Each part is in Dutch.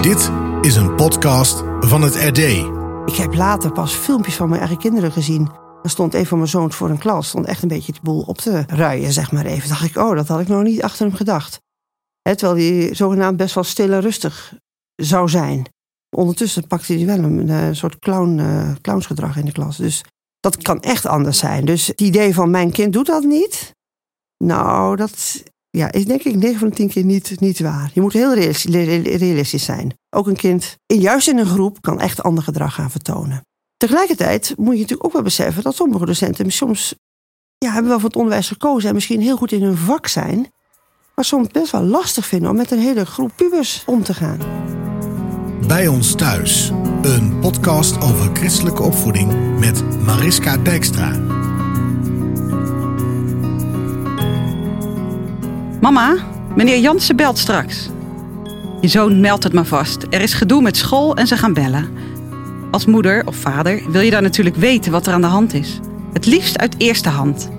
Dit is een podcast van het RD. Ik heb later pas filmpjes van mijn eigen kinderen gezien. Er stond een van mijn zoons voor een klas. Stond echt een beetje de boel op te ruien, zeg maar even. dacht ik, oh, dat had ik nog niet achter hem gedacht. Terwijl hij zogenaamd best wel stil en rustig zou zijn. Ondertussen pakte hij wel een, eh, soort clown, eh, clownsgedrag in de klas. Dus dat kan echt anders zijn. Dus het idee van mijn kind doet dat niet. Nou, dat ja, is denk ik 9 van de 10 keer niet, niet waar. Je moet heel realistisch zijn. Ook een kind, juist in een groep, kan echt ander gedrag gaan vertonen. Tegelijkertijd moet je natuurlijk ook wel beseffen dat sommige docenten soms ja, hebben wel voor het onderwijs gekozen en misschien heel goed in hun vak zijn, maar soms best wel lastig vinden om met een hele groep pubers om te gaan. Bij ons thuis, een podcast over christelijke opvoeding met Mariska Dijkstra. Mama, meneer Jansen belt straks. Je zoon meldt het maar vast. Er is gedoe met school en ze gaan bellen. Als moeder of vader wil je dan natuurlijk weten wat er aan de hand is. Het liefst uit eerste hand.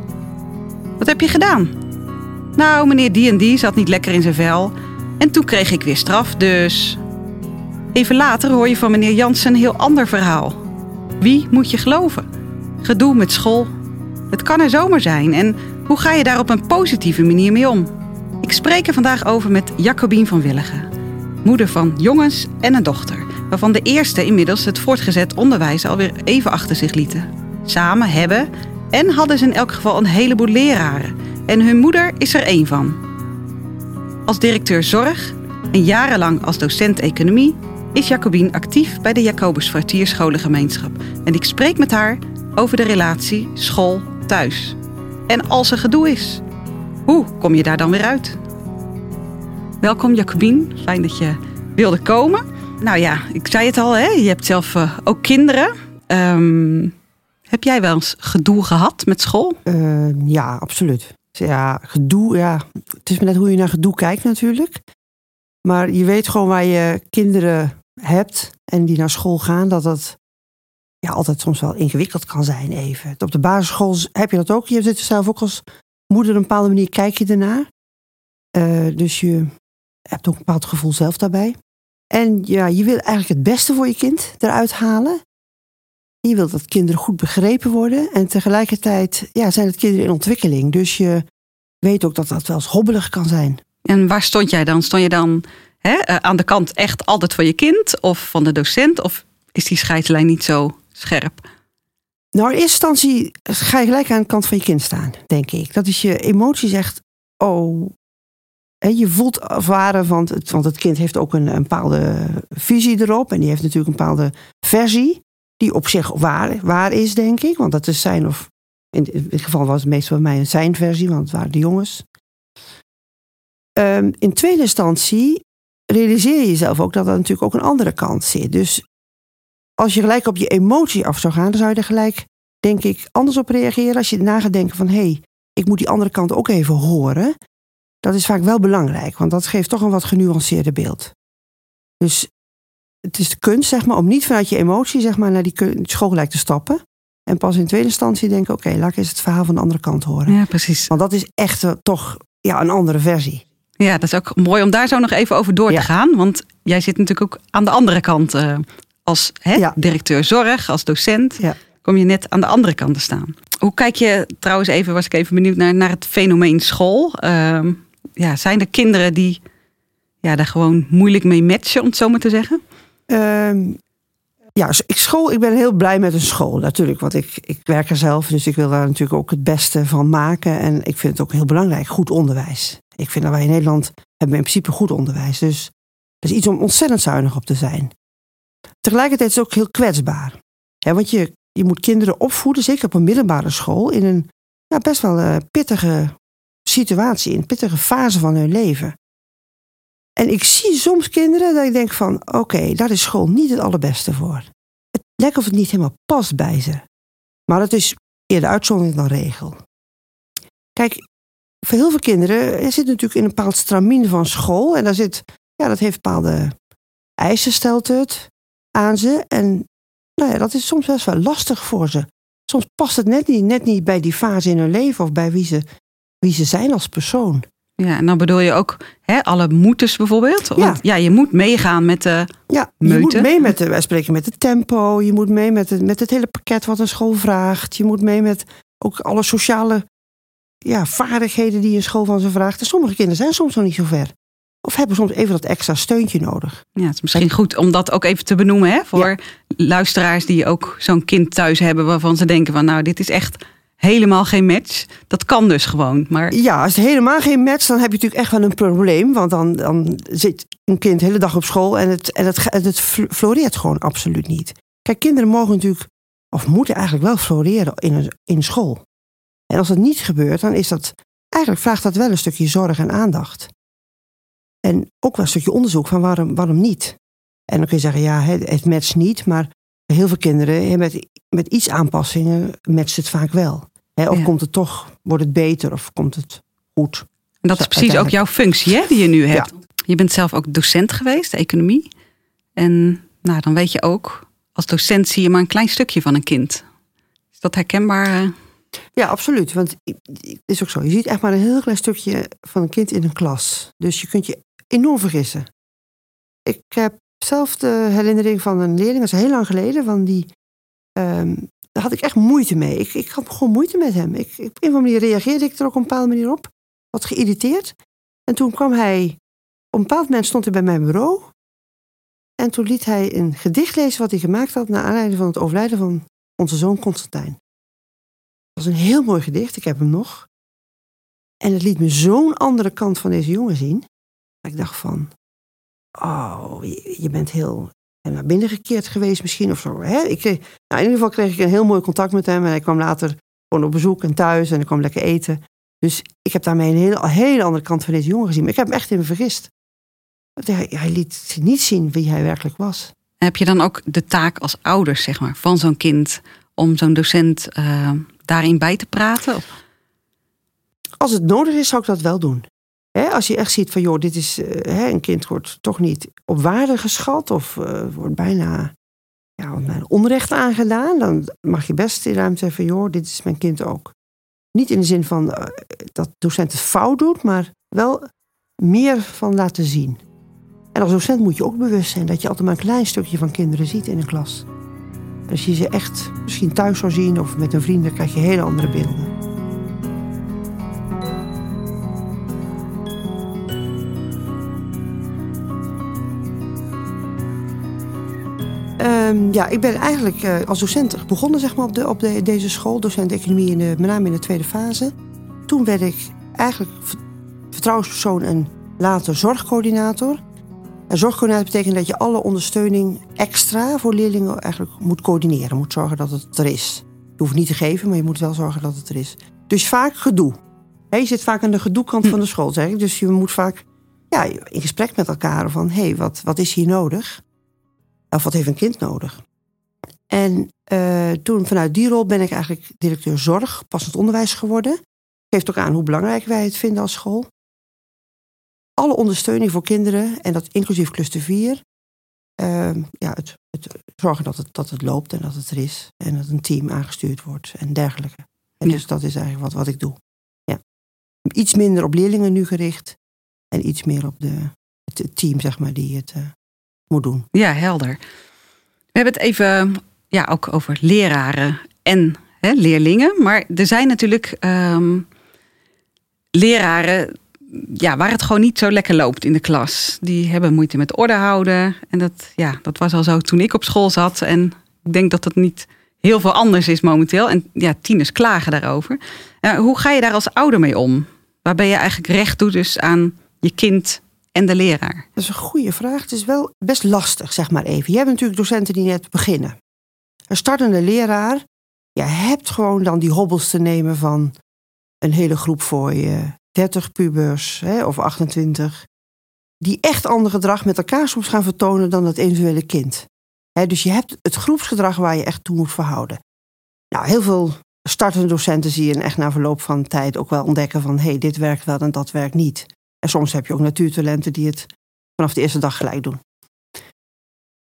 Wat heb je gedaan? Nou, meneer die en die zat niet lekker in zijn vel. En toen kreeg ik weer straf, dus. Even later hoor je van meneer Jansen een heel ander verhaal. Wie moet je geloven? Gedoe met school. Het kan er zomaar zijn. En hoe ga je daar op een positieve manier mee om? Ik spreek er vandaag over met Jacobien van Willigen. Moeder van jongens en een dochter. Waarvan de eerste inmiddels het voortgezet onderwijs alweer even achter zich lieten. Samen hebben en hadden ze in elk geval een heleboel leraren. En hun moeder is er één van. Als directeur zorg en jarenlang als docent economie is Jacobien actief bij de Jacobus Kwartierscholengemeenschap. En ik spreek met haar over de relatie school-thuis. En als er gedoe is, hoe kom je daar dan weer uit? Welkom Jacobien, fijn dat je wilde komen. Nou ja, ik zei het al, hè? je hebt zelf uh, ook kinderen. Um, heb jij wel eens gedoe gehad met school? Uh, ja, absoluut. Ja, gedoe, ja. Het is maar net hoe je naar gedoe kijkt natuurlijk. Maar je weet gewoon waar je kinderen hebt en die naar school gaan, dat dat ja, altijd soms wel ingewikkeld kan zijn even. Op de basisschool heb je dat ook. Je zit zelf ook als moeder een bepaalde manier kijk je ernaar. Uh, dus je hebt ook een bepaald gevoel zelf daarbij. En ja, je wil eigenlijk het beste voor je kind eruit halen. Je wilt dat kinderen goed begrepen worden. En tegelijkertijd ja, zijn het kinderen in ontwikkeling. Dus je weet ook dat dat wel eens hobbelig kan zijn. En waar stond jij dan? Stond je dan hè, eh, aan de kant echt altijd van je kind of van de docent? Of is die scheidslijn niet zo scherp? Nou, in eerste instantie ga je gelijk aan de kant van je kind staan, denk ik. Dat is je emotie zegt, oh, je voelt ervaren, want het, want het kind heeft ook een, een, bepaalde visie erop. En die heeft natuurlijk een bepaalde versie, die op zich waar, is, denk ik. Want dat is zijn of, in dit geval was het meestal bij mij een zijn versie, want het waren de jongens. Um, in tweede instantie realiseer je jezelf ook dat er natuurlijk ook een andere kant zit. Dus als je gelijk op je emotie af zou gaan, dan zou je er gelijk, denk ik, anders op reageren. Als je na gaat denken van, hé, hey, ik moet die andere kant ook even horen. Dat is vaak wel belangrijk, want dat geeft toch een wat genuanceerder beeld. Dus het is de kunst, zeg maar, om niet vanuit je emotie, zeg maar, naar die school gelijk te stappen. En pas in tweede instantie denken, oké, laat ik eens het verhaal van de andere kant horen. Ja, precies. Want dat is echt uh, toch ja, een andere versie. Ja, dat is ook mooi om daar zo nog even over door te gaan. Want jij zit natuurlijk ook aan de andere kant uh, als hè, directeur zorg, als docent. Ja. Kom je net aan de andere kant te staan. Hoe kijk je trouwens even, was ik even benieuwd naar, naar het fenomeen school. Uh, ja, zijn er kinderen die ja, daar gewoon moeilijk mee matchen, om het zo maar te zeggen? Um, ja, ik, school, ik ben heel blij met een school natuurlijk. Want ik, ik werk er zelf, dus ik wil daar natuurlijk ook het beste van maken. En ik vind het ook heel belangrijk, goed onderwijs. Ik vind dat wij in Nederland hebben in principe goed onderwijs. Dus dat is iets om ontzettend zuinig op te zijn. Tegelijkertijd is het ook heel kwetsbaar. Want je, je moet kinderen opvoeden, zeker op een middelbare school, in een best wel uh, pittige situatie, in een pittige fase van hun leven. En ik zie soms kinderen dat ik denk van, oké, okay, daar is school niet het allerbeste voor. Het lijkt of het niet helemaal past bij ze. Maar dat is eerder uitzondering dan regel. Kijk, voor heel veel kinderen er zit natuurlijk in een bepaald stramien van school. En daar zit, ja, dat heeft bepaalde eisen, stelt het aan ze. En nou ja, dat is soms best wel lastig voor ze. Soms past het net niet, net niet bij die fase in hun leven of bij wie ze, wie ze zijn als persoon. Ja, en dan bedoel je ook hè, alle moetes bijvoorbeeld. Want ja. je moet meegaan met de Ja, je moet mee met de, wij spreken met het tempo. Je moet mee met het, met het hele pakket wat een school vraagt. Je moet mee met ook alle sociale ja, vaardigheden die een school van ze vraagt. En sommige kinderen zijn soms nog niet zo ver. Of hebben soms even dat extra steuntje nodig. Ja, het is misschien goed om dat ook even te benoemen hè, voor luisteraars die ook zo'n kind thuis hebben waarvan ze denken van nou, dit is echt helemaal geen match. Dat kan dus gewoon. Maar... Ja, als het helemaal geen match, dan heb je natuurlijk echt wel een probleem. Want dan, dan zit een kind de hele dag op school en het, en het, het floreert gewoon absoluut niet. Kijk, kinderen mogen natuurlijk, of moeten eigenlijk wel floreren in, een, in school. En als dat niet gebeurt, dan is dat, eigenlijk vraagt dat wel een stukje zorg en aandacht. En ook wel een stukje onderzoek van waarom, waarom niet. En dan kun je zeggen, ja, het matcht niet, maar heel veel kinderen met, met iets aanpassingen matcht het vaak wel. of komt het toch, wordt het beter of komt het goed. En dat is precies ook jouw functie hè, die je nu hebt. Je bent zelf ook docent geweest, economie. En nou, dan weet je ook, als docent zie je maar een klein stukje van een kind. Is dat herkenbaar? Eh? Ja, absoluut. Want het is ook zo. Je ziet echt maar een heel klein stukje van een kind in een klas. Dus je kunt je enorm vergissen. Ik heb zelf de herinnering van een leerling, dat is heel lang geleden, van die. Um, daar had ik echt moeite mee. Ik, ik had gewoon moeite met hem. Ik, op een of andere manier reageerde ik er ook op een bepaalde manier op. Wat geïrriteerd. En toen kwam hij. Op een bepaald moment stond hij bij mijn bureau. En toen liet hij een gedicht lezen wat hij gemaakt had. naar aanleiding van het overlijden van onze zoon Constantijn. Dat was een heel mooi gedicht. Ik heb hem nog. En het liet me zo'n andere kant van deze jongen zien. Ik dacht van, oh, je, bent heel naar binnen gekeerd geweest misschien of zo. Hè? Ik nou, in ieder geval kreeg ik een heel mooi contact met hem. En hij kwam later gewoon op bezoek en thuis en ik kwam lekker eten. Dus ik heb daarmee een hele, hele andere kant van deze jongen gezien. Maar ik heb hem echt in me vergist. Hij, hij liet niet zien wie hij werkelijk was. Heb je dan ook de taak als ouders zeg maar, van zo'n kind om zo'n docent uh, daarin bij te praten? Als het nodig is, zou ik dat wel doen als je echt ziet van, joh, dit is, uh, een kind wordt toch niet op waarde geschat of uh, wordt bijna ja, onrecht aangedaan, dan mag je best in ruimte zeggen van, joh, dit is mijn kind ook. Niet in de zin van uh, dat docent het fout doet, maar wel meer van laten zien. En als docent moet je ook bewust zijn dat je altijd maar een klein stukje van kinderen ziet in een klas. als je ze echt misschien thuis zou zien of met een vriend, dan krijg je hele andere beelden. Ehm, ja, ik ben eigenlijk uh, als docent begonnen zeg maar, op, de, deze school. Docent economie, in de, met name in de tweede fase. Toen werd ik eigenlijk vertrouwenspersoon en later zorgcoördinator. En zorgcoördinator betekent dat je alle ondersteuning extra voor leerlingen eigenlijk moet coördineren. Moet zorgen dat het er is. Je hoeft niet te geven, maar je moet wel zorgen dat het er is. Dus vaak gedoe. je zit vaak aan de gedoekant van de school, zeg ik. Dus je moet vaak ja, in gesprek met elkaar van... hé, hey, wat, wat is hier nodig? Of wat heeft een kind nodig? En uh, toen vanuit die rol ben ik eigenlijk directeur zorg, passend onderwijs geworden. Geeft ook aan hoe belangrijk wij het vinden als school. Alle ondersteuning voor kinderen, en dat inclusief cluster 4. Uh, ja, het, het, zorgen dat het, dat het loopt en dat het er is. En dat een team aangestuurd wordt en dergelijke. En dus dat is eigenlijk wat, wat ik doe. Ja. Iets minder op leerlingen nu gericht. En iets meer op de, het team, zeg maar, die het, uh, moet. Ja, helder. We hebben het even ja, ook over leraren en hè, leerlingen. Maar er zijn natuurlijk um, leraren ja, waar het gewoon niet zo lekker loopt in de klas. Die hebben moeite met orde houden. En dat, ja, dat was al zo toen ik op school zat. En ik denk dat dat niet heel veel anders is momenteel. En ja, tieners klagen daarover. Uh, hoe ga je daar als ouder mee om? Waar ben je eigenlijk recht toe dus aan je kind en de leraar? Dat is een goede vraag. Het is wel best lastig, zeg maar even. Je hebt natuurlijk docenten die net beginnen. Een startende leraar, je hebt gewoon dan die hobbels te nemen van een hele groep voor je. 30 pubers hè, of 28. Die echt ander gedrag met elkaar soms gaan vertonen dan het individuele kind. dus je hebt het groepsgedrag waar je echt toe moet verhouden. Nou, heel veel startende docenten zie je echt na verloop van tijd ook wel ontdekken van hé, hey, dit werkt wel en dat werkt niet. En soms heb je ook natuurtalenten die het vanaf de eerste dag gelijk doen.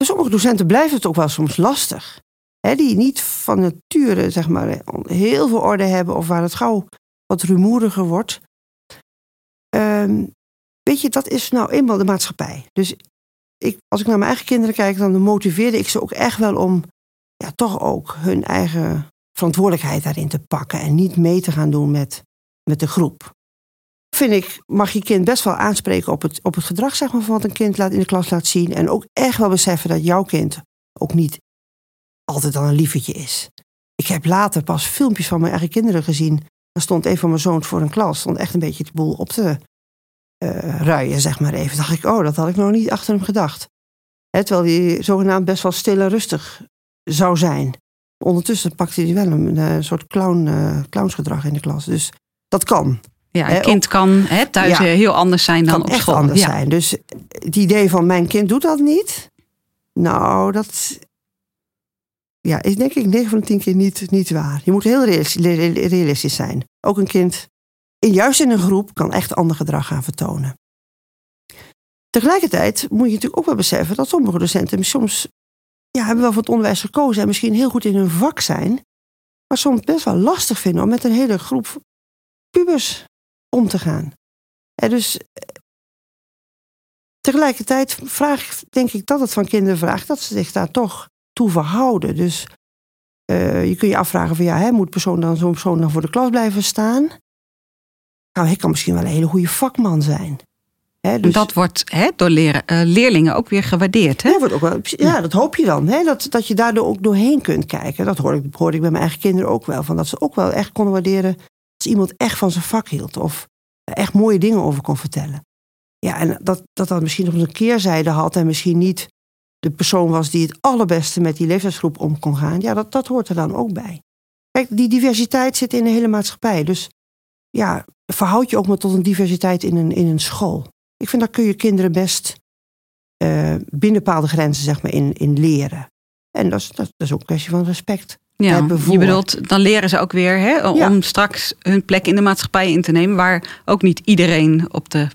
Sommige docenten blijft het ook wel soms lastig. Die niet van nature zeg maar, heel veel orde hebben of waar het gauw wat rumoeriger wordt. ehm, weet je, dat is nou eenmaal de maatschappij. Dus ik, als ik naar mijn eigen kinderen kijk, dan motiveerde ik ze ook echt wel om ja, toch ook hun eigen verantwoordelijkheid daarin te pakken en niet mee te gaan doen met, met de groep. Vind ik, mag je kind best wel aanspreken op het, op het gedrag zeg maar, van wat een kind laat, in de klas laat zien. En ook echt wel beseffen dat jouw kind ook niet altijd dan een lievertje is. Ik heb later pas filmpjes van mijn eigen kinderen gezien. Daar stond een van mijn zoons voor een klas, stond echt een beetje de boel op te uh, ruien, zeg maar even. dacht ik, oh, dat had ik nog niet achter hem gedacht. terwijl hij zogenaamd best wel stil en rustig zou zijn. Ondertussen pakte hij wel een, een soort clown, uh, clownsgedrag in de klas. Dus dat kan. Ja, een kind kan thuis heel anders zijn dan op echt school. anders zijn. Dus het idee van mijn kind doet dat niet. Nou, dat ja, is denk ik 9 van de 10 keer niet, niet waar. Je moet heel realistisch zijn. Ook een kind, juist in een groep, kan echt ander gedrag gaan vertonen. Tegelijkertijd moet je natuurlijk ook wel beseffen dat sommige docenten soms ja, hebben wel voor het onderwijs gekozen en misschien heel goed in hun vak zijn, maar soms best wel lastig vinden om met een hele groep pubers om te gaan. En dus eh, tegelijkertijd vraag, denk ik dat het van kinderen vraagt dat ze zich daar toch toe verhouden. Dus uh, je kunt je afvragen van ja, hè, moet persoon dan zo'n persoon dan voor de klas blijven staan? Nou, hij kan misschien wel een hele goede vakman zijn. Hè, dus... Dat wordt hè, door uh, leerlingen ook weer gewaardeerd. Hè? Ja, wordt ook wel, ja, dat hoop je dan. Hè, dat, dat je daardoor ook doorheen kunt kijken. Dat hoorde ik, hoorde ik bij mijn eigen kinderen ook wel. Van dat ze ook wel echt konden waarderen als iemand echt van zijn vak hield. Of echt mooie dingen over kon vertellen. Ja, en dat dat, dat misschien nog een keerzijde had en misschien niet de persoon was die het allerbeste met die leeftijdsgroep om kon gaan. Ja, dat, dat hoort er dan ook bij. Kijk, die diversiteit zit in de hele maatschappij. Dus ja, verhoud je ook maar tot een diversiteit in een, in een school. Ik vind dat kun je kinderen best uh, binnen bepaalde grenzen zeg maar, in, in leren. En dat is, dat, is ook een kwestie van respect. Ja, je bedoelt, dan leren ze ook weer hè, om straks hun plek in de maatschappij in te nemen, waar ook niet iedereen op de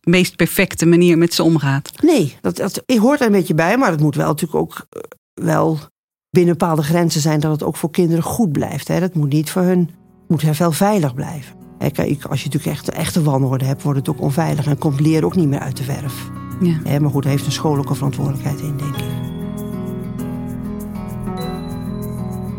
meest perfecte manier met ze omgaat. Nee, dat, dat hoort er een beetje bij, maar het moet wel natuurlijk ook eh, wel binnen bepaalde grenzen zijn dat het ook voor kinderen goed blijft. Hè. Dat moet niet voor hun, moet wel veilig blijven. Kijk, als je natuurlijk echt echte wanorde hebt, wordt het ook onveilig en komt leren ook niet meer uit de verf. Ja. Maar goed, daar heeft een school ook een verantwoordelijkheid in, denk ik.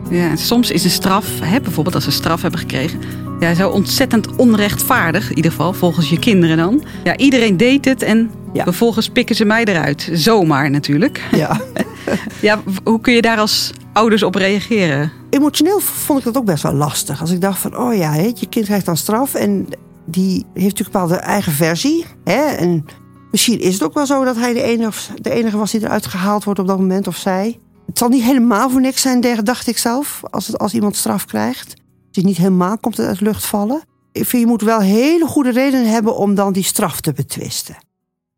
Ja, soms is een straf, hè, bijvoorbeeld als ze straf hebben gekregen, ja, zo ontzettend onrechtvaardig, in ieder geval volgens je kinderen dan. Ja, iedereen deed het en vervolgens pikken ze mij eruit. Zomaar natuurlijk. Ja. ja, hoe kun je daar als ouders op reageren? Emotioneel vond ik dat ook best wel lastig. Als ik dacht van, oh ja, je kind krijgt dan straf en die heeft natuurlijk een bepaalde eigen versie. Hè? En misschien is het ook wel zo dat hij de enige, de enige was die eruit gehaald wordt op dat moment of zij. Het zal niet helemaal voor niks zijn, dacht ik zelf, als, het, als iemand straf krijgt. Het is niet helemaal komt uit lucht vallen. Ik vind, je moet wel hele goede redenen hebben om dan die straf te betwisten.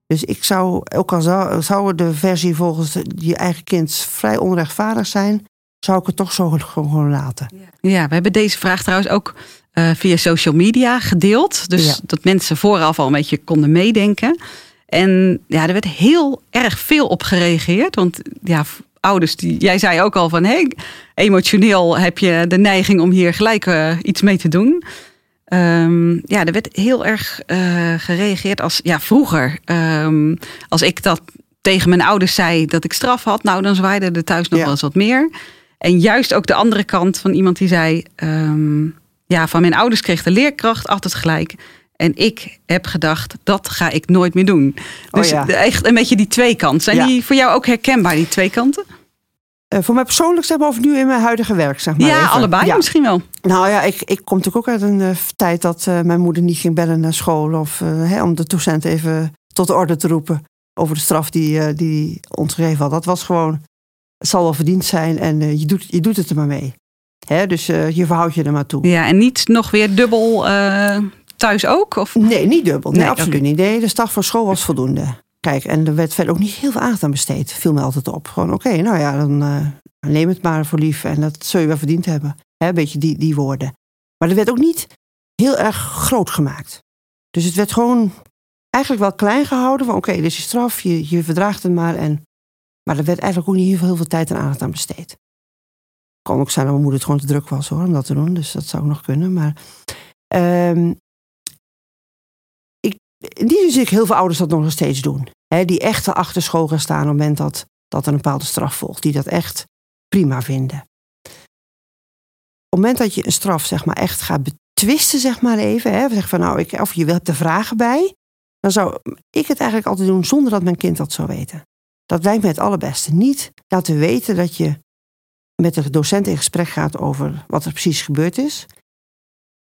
Dus ik zou, ook al zou, zou de versie volgens je eigen kind vrij onrechtvaardig zijn, zou ik het toch zo gewoon laten. Ja, we hebben deze vraag trouwens ook uh, via social media gedeeld. Dus dat mensen vooraf al een beetje konden meedenken. En ja, er werd heel erg veel op gereageerd. Want ja, ouders, die, jij zei ook al van hey, emotioneel heb je de neiging om hier gelijk uh, iets mee te doen. Um, ja, er werd heel erg uh, gereageerd als ja, vroeger. Um, als ik dat tegen mijn ouders zei dat ik straf had, nou dan zwaaide er thuis nog wel eens wat meer. En juist ook de andere kant van iemand die zei: um, Ja, van mijn ouders kreeg de leerkracht altijd gelijk. En ik heb gedacht, dat ga ik nooit meer doen. Oh dus echt een beetje die twee kanten. Zijn die voor jou ook herkenbaar, die twee kanten? Uh, voor mij persoonlijk, zeg maar, of nu in mijn huidige werk, zeg maar. Ja, even. allebei misschien wel. Nou ja, ik, ik kom natuurlijk ook uit een uh, tijd dat uh, mijn moeder niet ging bellen naar school. Of hè, om de docent even tot de orde te roepen over de straf die, die ons gegeven had. Dat was gewoon, het zal wel verdiend zijn en je, doet, je doet het er maar mee. Hè, dus je verhoudt je er maar toe. Ja, en niet nog weer dubbel thuis ook? Of? Nee, niet dubbel. Nee, absoluut niet. Nee, de staf voor school was voldoende. Kijk, en er werd verder ook niet heel veel aandacht aan besteed. Viel me altijd op. Gewoon, oké, nou ja, dan uh, neem het maar voor lief. En dat zul je wel verdiend hebben. Hè, een beetje die, die woorden. Maar er werd ook niet heel erg groot gemaakt. Dus het werd gewoon eigenlijk wel klein gehouden. Van oké, dit is je straf, je, je verdraagt het maar. En, maar er werd eigenlijk ook niet heel veel, heel veel tijd en aandacht aan besteed. Kan ook zijn dat mijn moeder het gewoon te druk was hoor, om dat te doen. Dus dat zou nog kunnen. Maar um, ik in die zin zie ik heel veel ouders dat nog steeds doen. Die echt achter school gaan staan op het moment dat, dat een bepaalde straf volgt. Die dat echt prima vinden. Op het moment dat je een straf zeg maar, echt gaat betwisten, zeg maar even. Zeg van, nou, ik, of je hebt er vragen bij. Dan zou ik het eigenlijk altijd doen zonder dat mijn kind dat zou weten. Dat lijkt me het allerbeste. Niet laten weten dat je met de docent in gesprek gaat over wat er precies gebeurd is.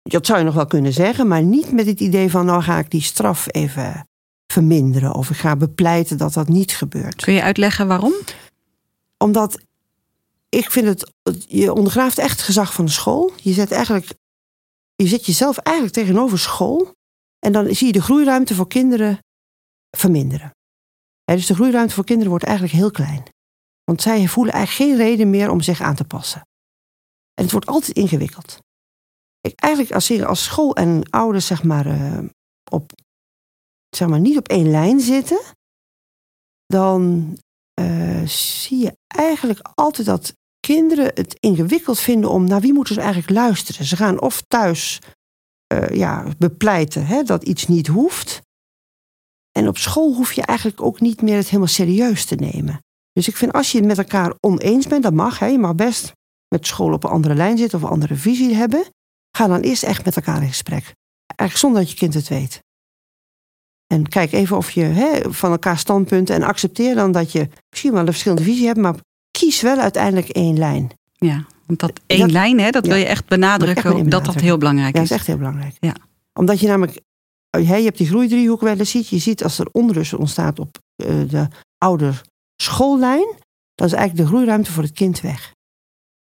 Dat zou je nog wel kunnen zeggen, maar niet met het idee van nou ga ik die straf even verminderen of ik ga bepleiten dat dat niet gebeurt. Kun je uitleggen waarom? Omdat ik vind het, je ondergraaft echt het gezag van de school. Je zet eigenlijk, je zet jezelf eigenlijk tegenover school en dan zie je de groeiruimte voor kinderen verminderen. dus de groeiruimte voor kinderen wordt eigenlijk heel klein. Want zij voelen eigenlijk geen reden meer om zich aan te passen. En het wordt altijd ingewikkeld. Ik, eigenlijk als, als school en ouders zeg maar, uh, op, zeg maar niet op één lijn zitten, dan uh, zie je eigenlijk altijd dat kinderen het ingewikkeld vinden om naar wie moeten ze eigenlijk luisteren. Ze gaan of thuis uh, ja, bepleiten hè, dat iets niet hoeft. En op school hoef je eigenlijk ook niet meer het helemaal serieus te nemen. Dus ik vind als je het met elkaar oneens bent, dat mag. Hè, je mag best met school op een andere lijn zitten of een andere visie hebben. Ga dan eerst echt met elkaar in gesprek. Eigenlijk zonder dat je kind het weet. En kijk even of je van elkaar standpunten en accepteer dan dat je misschien wel een verschillende visie hebt, maar kies wel uiteindelijk één lijn. Ja, want dat één lijn, hè, dat wil je echt benadrukken, dat dat heel belangrijk is. Ja, dat is echt heel belangrijk. Ja. Omdat je namelijk, je hebt die groeidriehoek wel eens ziet. Je ziet als er onrust ontstaat op uh, de ouder schoollijn, dan is eigenlijk de groeiruimte voor het kind weg.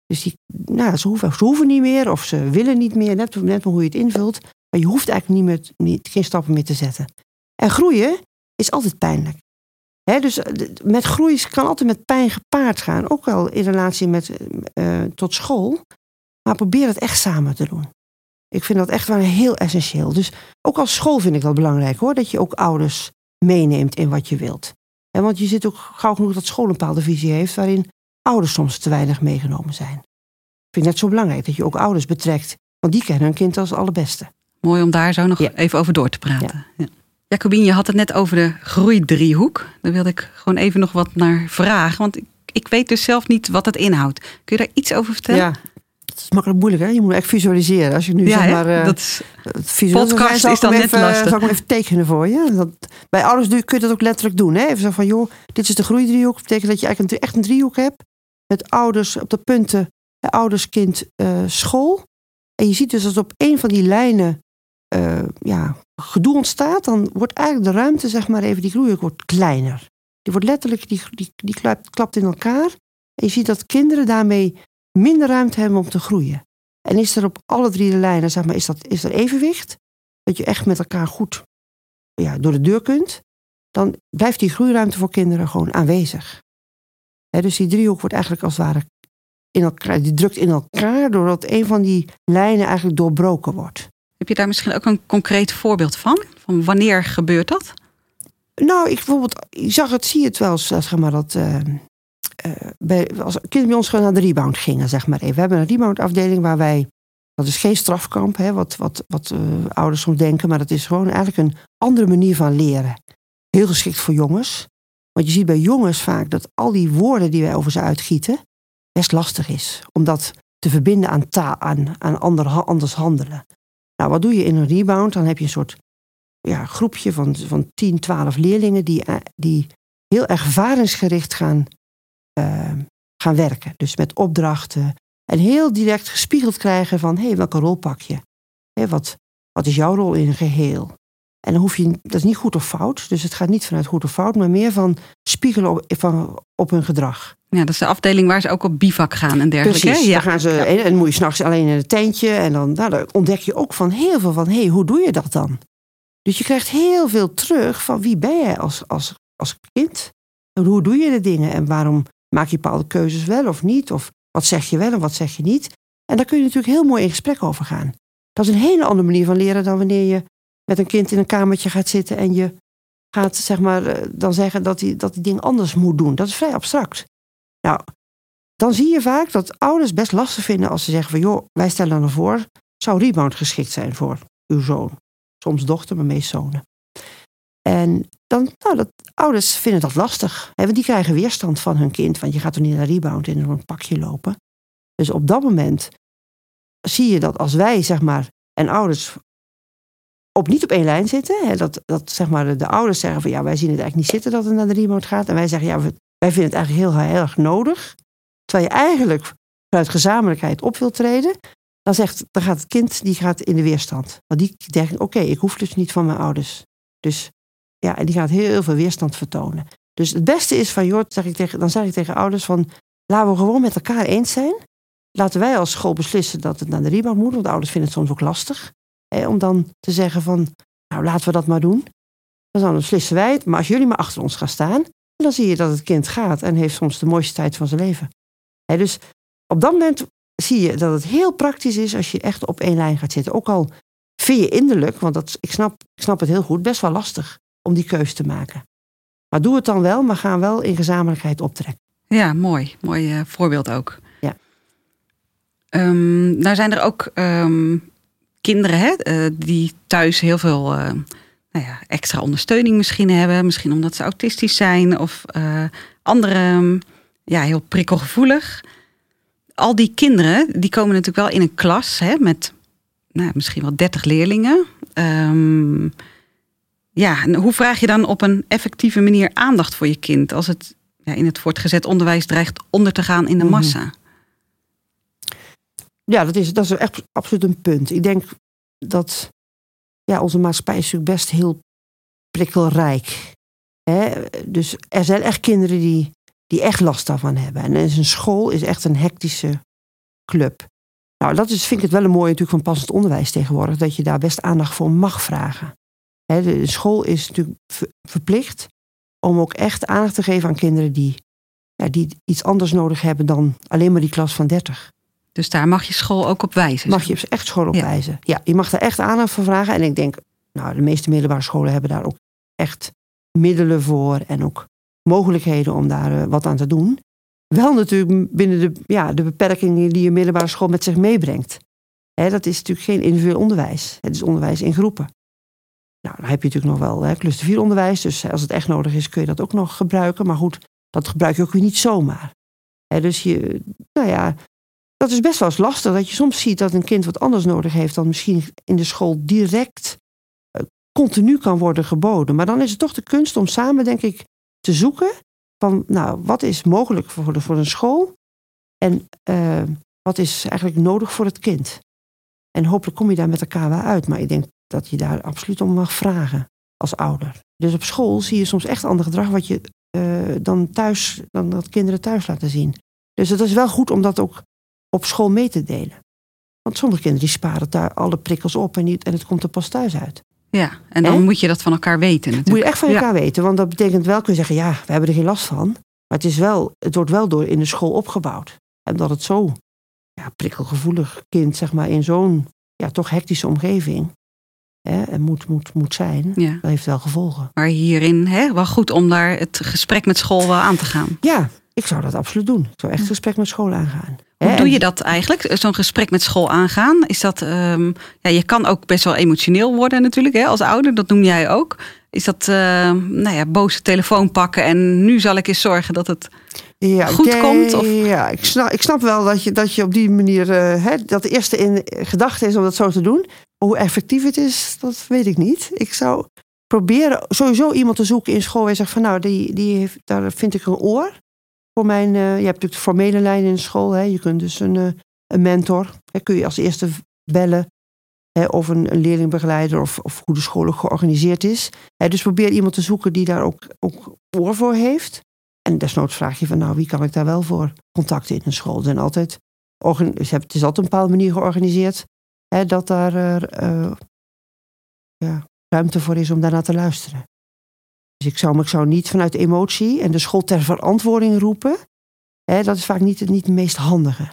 Dus die, nou, ze, hoeven, ze hoeven niet meer of ze willen niet meer, net, net hoe je het invult. Maar je hoeft eigenlijk niet meer, niet, geen stappen meer te zetten. En groeien is altijd pijnlijk. dus eh, met groei kan altijd met pijn gepaard gaan. Ook wel in relatie met, uh, tot school. Maar probeer het echt samen te doen. Ik vind dat echt wel heel essentieel. Dus ook als school vind ik dat belangrijk hoor. Dat je ook ouders meeneemt in wat je wilt. En want je ziet ook gauw genoeg dat school een bepaalde visie heeft. waarin ouders soms te weinig meegenomen zijn. Ik vind het net zo belangrijk dat je ook ouders betrekt. Want die kennen hun kind als allerbeste. Mooi om daar zo nog even over door te praten. Ja. Jacobien, je had het net over de groeidriehoek. Daar wilde ik gewoon even nog wat naar vragen. Want ik, ik weet dus zelf niet wat het inhoudt. Kun je daar iets over vertellen? Ja, het is makkelijk moeilijk, hè? Je moet echt visualiseren. Als je nu ja, zeg maar. Uh, dat is, podcast is dan net even, lastig. Zal ik hem even tekenen voor je? Dat, bij ouders kun je dat ook letterlijk doen. Hè? Even zo van, joh, dit is de groeidriehoek. Dat betekent dat je eigenlijk een, echt een driehoek hebt. Met ouders op de punten, ouders, kind, uh, school. En je ziet dus dat op een van die lijnen uh, ja, gedoe ontstaat, dan wordt eigenlijk de ruimte, zeg maar even, die groei wordt kleiner. Die wordt letterlijk, die, die, die klapt, klapt in elkaar. En je ziet dat kinderen daarmee minder ruimte hebben om te groeien. En is er op alle drie de lijnen, zeg maar, is, dat, is er evenwicht? Dat je echt met elkaar goed ja, door de deur kunt. Dan blijft die groeiruimte voor kinderen gewoon aanwezig. Dus die driehoek wordt eigenlijk als het ware in elkaar, die drukt in elkaar doordat een van die lijnen eigenlijk doorbroken wordt. Heb je daar misschien ook een concreet voorbeeld van? Van wanneer gebeurt dat? Nou, ik bijvoorbeeld, ik zag het, zie het wel, zeg maar, dat uh, uh, bij, als kinderen bij ons gewoon naar de rebound gingen, zeg maar even. We hebben een rebound afdeling waar wij, dat is geen strafkamp, hè, wat, wat, wat uh, ouders soms denken, maar dat is gewoon eigenlijk een andere manier van leren. Heel geschikt voor jongens. Want je ziet bij jongens vaak dat al die woorden die wij over ze uitgieten, best lastig is. Om dat te verbinden aan, taal, aan, aan ander, anders handelen. Nou, wat doe je in een rebound? Dan heb je een soort ja, groepje van, van 10, 12 leerlingen die, eh, die heel ervaringsgericht gaan, uh, gaan werken. Dus met opdrachten. En heel direct gespiegeld krijgen van, hé, hey, welke rol pak je? Hey, wat, wat is jouw rol in een geheel? En dan hoef je, dat is niet goed of fout. Dus het gaat niet vanuit goed of fout, maar meer van spiegelen op, van, op hun gedrag. Ja, dat is de afdeling waar ze ook op bivak gaan en dergelijke. Precies, ja. dan gaan ze, ja. en, moet je s'nachts alleen in het tentje. En dan, nou, dan ontdek je ook van heel veel van, hé, hey, hoe doe je dat dan? Dus je krijgt heel veel terug van wie ben jij als, als, als kind? En hoe doe je de dingen? En waarom maak je bepaalde keuzes wel of niet? Of wat zeg je wel en wat zeg je niet? En daar kun je natuurlijk heel mooi in gesprek over gaan. Dat is een hele andere manier van leren dan wanneer je met een kind in een kamertje gaat zitten en je gaat zeg maar, dan zeggen dat hij dat die ding anders moet doen. Dat is vrij abstract. Nou, dan zie je vaak dat ouders best lastig vinden als ze zeggen van joh, wij stellen dan voor, zou rebound geschikt zijn voor uw zoon. Soms dochter, maar meest zonen. En dan, nou, dat, ouders vinden dat lastig. Want die krijgen weerstand van hun kind. Want je gaat toch niet naar rebound in een pakje lopen. Dus op dat moment zie je dat als wij, zeg maar, en ouders op niet op één lijn zitten. Hè, dat, dat zeg maar de, ouders zeggen van ja, wij zien het eigenlijk niet zitten dat het naar de rebound gaat. En wij zeggen ja, wij vinden het eigenlijk heel, heel erg nodig. Terwijl je eigenlijk vanuit gezamenlijkheid op wilt treden. Dan, zegt, dan gaat het kind die gaat in de weerstand. Want die denkt, oké, ik hoef dus niet van mijn ouders. Dus ja, en die gaat heel veel weerstand vertonen. Dus het beste is van, joh, zeg ik tegen, dan zeg ik tegen ouders van, laten we gewoon met elkaar eens zijn. Laten wij als school beslissen dat het naar de rebound moet, want ouders vinden het soms ook lastig. Hè, om dan te zeggen van, nou laten we dat maar doen. Dan beslissen wij het, maar als jullie maar achter ons gaan staan, dan zie je dat het kind gaat en heeft soms de mooiste tijd van zijn leven. Hè, dus op dat moment zie je dat het heel praktisch is als je echt op één lijn gaat zitten. Ook al vind je innerlijk, want dat, ik, snap, ik snap het heel goed, best wel lastig om die keus te maken. Maar doe het dan wel, maar ga wel in gezamenlijkheid optrekken. Ja, mooi. Mooi uh, voorbeeld ook. Ja. Um, nou zijn er ook um, kinderen hè, uh, die thuis heel veel uh, nou ja, extra ondersteuning misschien hebben. Misschien omdat ze autistisch zijn of andere ja, heel prikkelgevoelig. Al die kinderen die komen natuurlijk wel in een klas hè, met nou, misschien wel 30 leerlingen. Um, ja, en hoe vraag je dan op een effectieve manier aandacht voor je kind als het ja, in het voortgezet onderwijs dreigt onder te gaan in de mhm. massa? Ja, dat is, dat is echt absoluut een punt. Ik denk dat ja, onze maatschappij is natuurlijk best heel prikkelrijk. Hè? Dus er zijn echt kinderen die, die echt last daarvan hebben. En een school is echt een hectische club. Nou, dat is, vind ik het wel een mooie natuurlijk van passend onderwijs tegenwoordig. Dat je daar best aandacht voor mag vragen. De school is natuurlijk verplicht om ook echt aandacht te geven aan kinderen die, ja, die iets anders nodig hebben dan alleen maar die klas van 30. Dus daar mag je school ook op wijzen? Mag je echt school op wijzen. Ja, je mag daar echt aandacht voor vragen. En ik denk, nou, de meeste middelbare scholen hebben daar ook echt middelen voor en ook mogelijkheden om daar eh, wat aan te doen. Wel natuurlijk binnen de, ja, de beperkingen die een middelbare school met zich meebrengt. dat is natuurlijk geen individueel onderwijs. Het is onderwijs in groepen. Nou, dan heb je natuurlijk nog wel hè, cluster 4 onderwijs. Dus als het echt nodig is, kun je dat ook nog gebruiken. Maar goed, dat gebruik je ook weer niet zomaar. Hè, dus je, nou ja, dat is best wel eens lastig. Dat je soms ziet dat een kind wat anders nodig heeft dan misschien in de school direct uh, continu kan worden geboden. Maar dan is het toch de kunst om samen, denk ik, te zoeken van, nou, wat is mogelijk voor, de, voor een school en uh, wat is eigenlijk nodig voor het kind. En hopelijk kom je daar met elkaar wel uit. Maar ik denk dat je daar absoluut om mag vragen als ouder. Dus op school zie je soms echt ander gedrag wat je uh, dan thuis, dan dat kinderen thuis laten zien. Dus het is wel goed om dat ook op school mee te delen. Want sommige kinderen die sparen daar alle prikkels op en, niet, en het komt er pas thuis uit. Ja, en dan moet je dat van elkaar weten natuurlijk. Moet je echt van elkaar weten, want dat betekent wel kun je zeggen, ja, we hebben er geen last van. Maar het, is wel, het wordt wel door in de school opgebouwd. En dat het zo ja, prikkelgevoelig kind, zeg maar, in zo'n ja, toch hectische omgeving hè, moet, moet, moet zijn, ja. dat heeft wel gevolgen. Maar hierin hè, wel goed om daar het gesprek met school wel aan te gaan. Ja, ik zou dat absoluut doen. Ik zou echt een gesprek met school aangaan. Hoe doe je dat eigenlijk? Zo'n gesprek met school aangaan? Is dat, um, ja, je kan ook best wel emotioneel worden natuurlijk hè, als ouder. Dat noem jij ook. Is dat, uh, nou ja, boze telefoon pakken en nu zal ik eens zorgen dat het ja, goed komt? Of? Ja, ik snap, ik snap wel dat je, dat je op die manier, uh, hè, dat de eerste in gedachte is om dat zo te doen. Hoe effectief het is, dat weet ik niet. Ik zou proberen sowieso iemand te zoeken in school en zeggen van nou, die, die heeft, daar vind ik een oor. Voor mijn, uh, je hebt natuurlijk de formele lijn in school. Hè. Je kunt dus een, uh, een mentor, kun je als eerste bellen. Hè, of een, leerlingbegeleider of, of hoe de school georganiseerd is. Hè, dus probeer iemand te zoeken die daar ook, ook oor voor heeft. En desnoods vraag je van nou, wie kan ik daar wel voor contacten in een school? Zijn altijd, het is altijd een bepaalde manier georganiseerd hè, dat daar uh, ja, ruimte voor is om daarna te luisteren. Dus ik zou, ik zou niet vanuit emotie en de school ter verantwoording roepen. Hè, dat is vaak niet, niet het meest handige.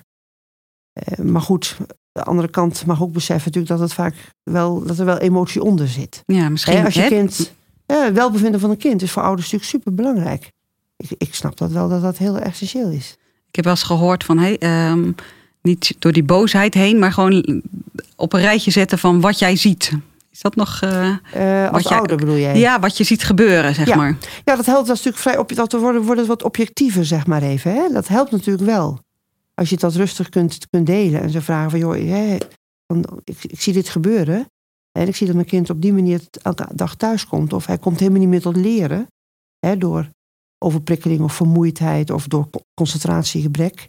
Uh, maar goed, de andere kant mag ook beseffen natuurlijk dat, het vaak wel, dat er wel emotie onder zit. Ja, misschien. Hè, als je kind, ja, welbevinden van een kind is voor ouders natuurlijk super belangrijk. Ik, ik snap dat wel dat dat heel essentieel is. Ik heb wel eens gehoord van, hey, um, niet door die boosheid heen, maar gewoon op een rijtje zetten van wat jij ziet Is dat nog... Uh, als je, ouder bedoel jij? Ja, wat je ziet gebeuren, zeg ja. maar. Ja, dat helpt dat natuurlijk vrij op, dat worden, worden wat objectiever, zeg maar even. Hè? Dat helpt natuurlijk wel. Als je dat rustig kunt, kunt delen en ze vragen van, joh, hè, ik, ik zie dit gebeuren. En ik zie dat mijn kind op die manier elke dag thuis komt. Of hij komt helemaal niet meer tot leren. Hè, door overprikkeling of vermoeidheid of door concentratiegebrek.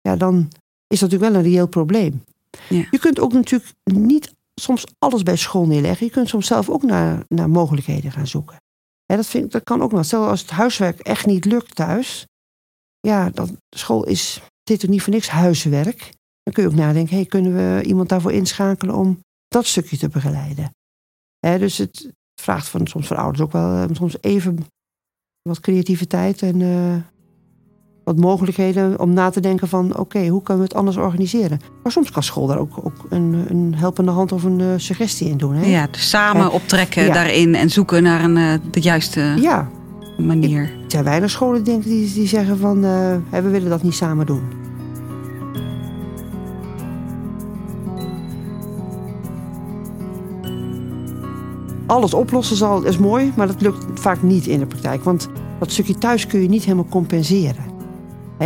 Ja, dan is dat natuurlijk wel een reëel probleem. Ja. Je kunt ook natuurlijk niet soms alles bij school neerleggen. Je kunt soms zelf ook naar, naar mogelijkheden gaan zoeken. Dat, vind dat kan ook wel. Stel als het huiswerk echt niet lukt thuis. Ja, dan, school is, dit er niet voor niks huiswerk. Dan kun je ook nadenken, hey, kunnen we iemand daarvoor inschakelen om dat stukje te begeleiden. dus het vraagt van, soms van ouders ook wel eh, soms even wat creativiteit en uh, wat mogelijkheden om na te denken van oké, hoe kunnen we het anders organiseren? Maar soms kan school daar ook, ook een, een helpende hand of een uh, suggestie in doen. Hè? Ja, dus samen optrekken ja. daarin en zoeken naar een, uh, de juiste ja. manier. Ik, er zijn weinig scholen denk ik, die, die zeggen van we willen dat niet samen doen. alles oplossen zal, is mooi, maar dat lukt vaak niet in de praktijk. Want dat stukje thuis kun je niet helemaal compenseren.